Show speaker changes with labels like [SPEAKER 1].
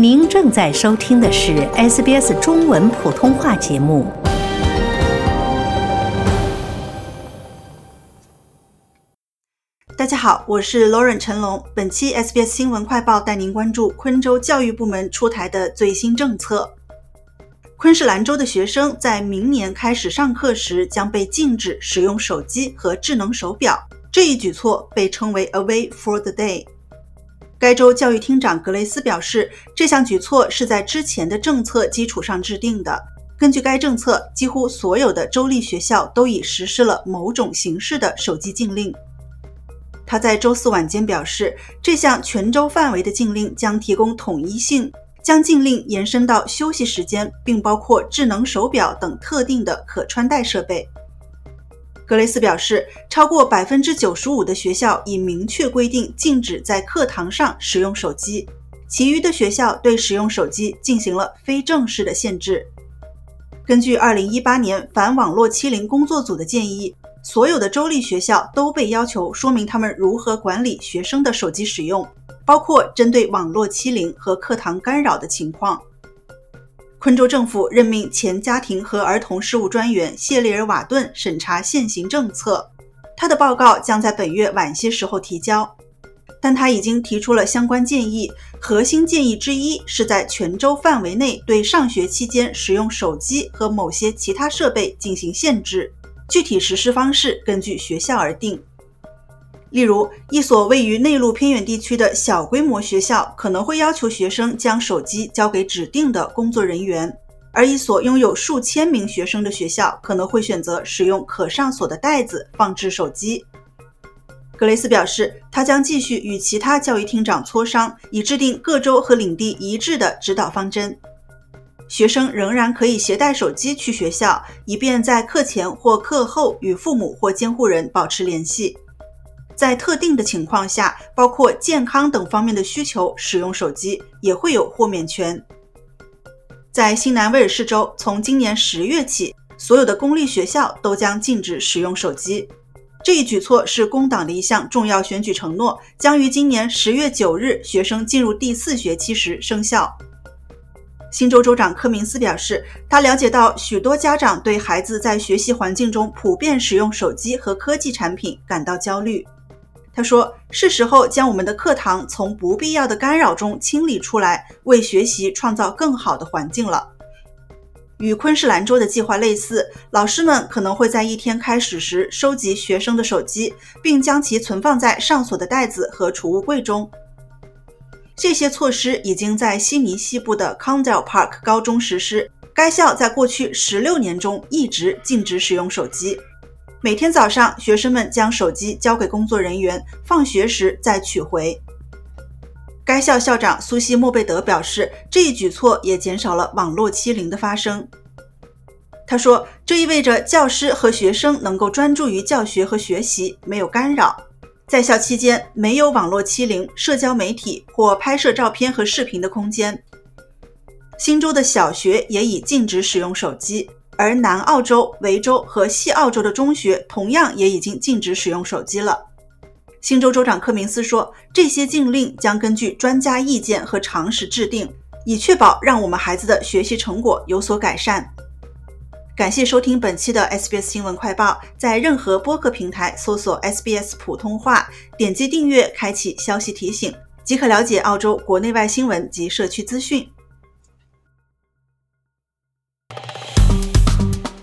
[SPEAKER 1] 您正在收听的是 SBS 中文普通话节目。
[SPEAKER 2] 大家好，我是 Lauren 陈龙。本期 SBS 新闻快报带您关注昆州教育部门出台的最新政策：昆士兰州的学生在明年开始上课时将被禁止使用手机和智能手表。这一举措被称为 “Away for the Day”。该州教育厅长格雷斯表示，这项举措是在之前的政策基础上制定的。根据该政策，几乎所有的州立学校都已实施了某种形式的手机禁令。他在周四晚间表示，这项全州范围的禁令将提供统一性，将禁令延伸到休息时间，并包括智能手表等特定的可穿戴设备。格雷斯表示，超过百分之九十五的学校已明确规定禁止在课堂上使用手机，其余的学校对使用手机进行了非正式的限制。根据二零一八年反网络欺凌工作组的建议，所有的州立学校都被要求说明他们如何管理学生的手机使用，包括针对网络欺凌和课堂干扰的情况。昆州政府任命前家庭和儿童事务专员谢利尔·瓦顿审查现行政策，他的报告将在本月晚些时候提交。但他已经提出了相关建议，核心建议之一是在全州范围内对上学期间使用手机和某些其他设备进行限制，具体实施方式根据学校而定。例如，一所位于内陆偏远地区的小规模学校可能会要求学生将手机交给指定的工作人员，而一所拥有数千名学生的学校可能会选择使用可上锁的袋子放置手机。格雷斯表示，他将继续与其他教育厅长磋商，以制定各州和领地一致的指导方针。学生仍然可以携带手机去学校，以便在课前或课后与父母或监护人保持联系。在特定的情况下，包括健康等方面的需求，使用手机也会有豁免权。在新南威尔士州，从今年十月起，所有的公立学校都将禁止使用手机。这一举措是工党的一项重要选举承诺，将于今年十月九日学生进入第四学期时生效。新州州长科明斯表示，他了解到许多家长对孩子在学习环境中普遍使用手机和科技产品感到焦虑。他说：“是时候将我们的课堂从不必要的干扰中清理出来，为学习创造更好的环境了。”与昆士兰州的计划类似，老师们可能会在一天开始时收集学生的手机，并将其存放在上锁的袋子和储物柜中。这些措施已经在悉尼西部的 Condell Park 高中实施。该校在过去十六年中一直禁止使用手机。每天早上，学生们将手机交给工作人员，放学时再取回。该校校长苏西·莫贝德表示，这一举措也减少了网络欺凌的发生。他说：“这意味着教师和学生能够专注于教学和学习，没有干扰。在校期间，没有网络欺凌、社交媒体或拍摄照片和视频的空间。新州的小学也已禁止使用手机。”而南澳洲、维州和西澳洲的中学同样也已经禁止使用手机了。新州州长柯明斯说：“这些禁令将根据专家意见和常识制定，以确保让我们孩子的学习成果有所改善。”感谢收听本期的 SBS 新闻快报，在任何播客平台搜索 SBS 普通话，点击订阅，开启消息提醒，即可了解澳洲国内外新闻及社区资讯。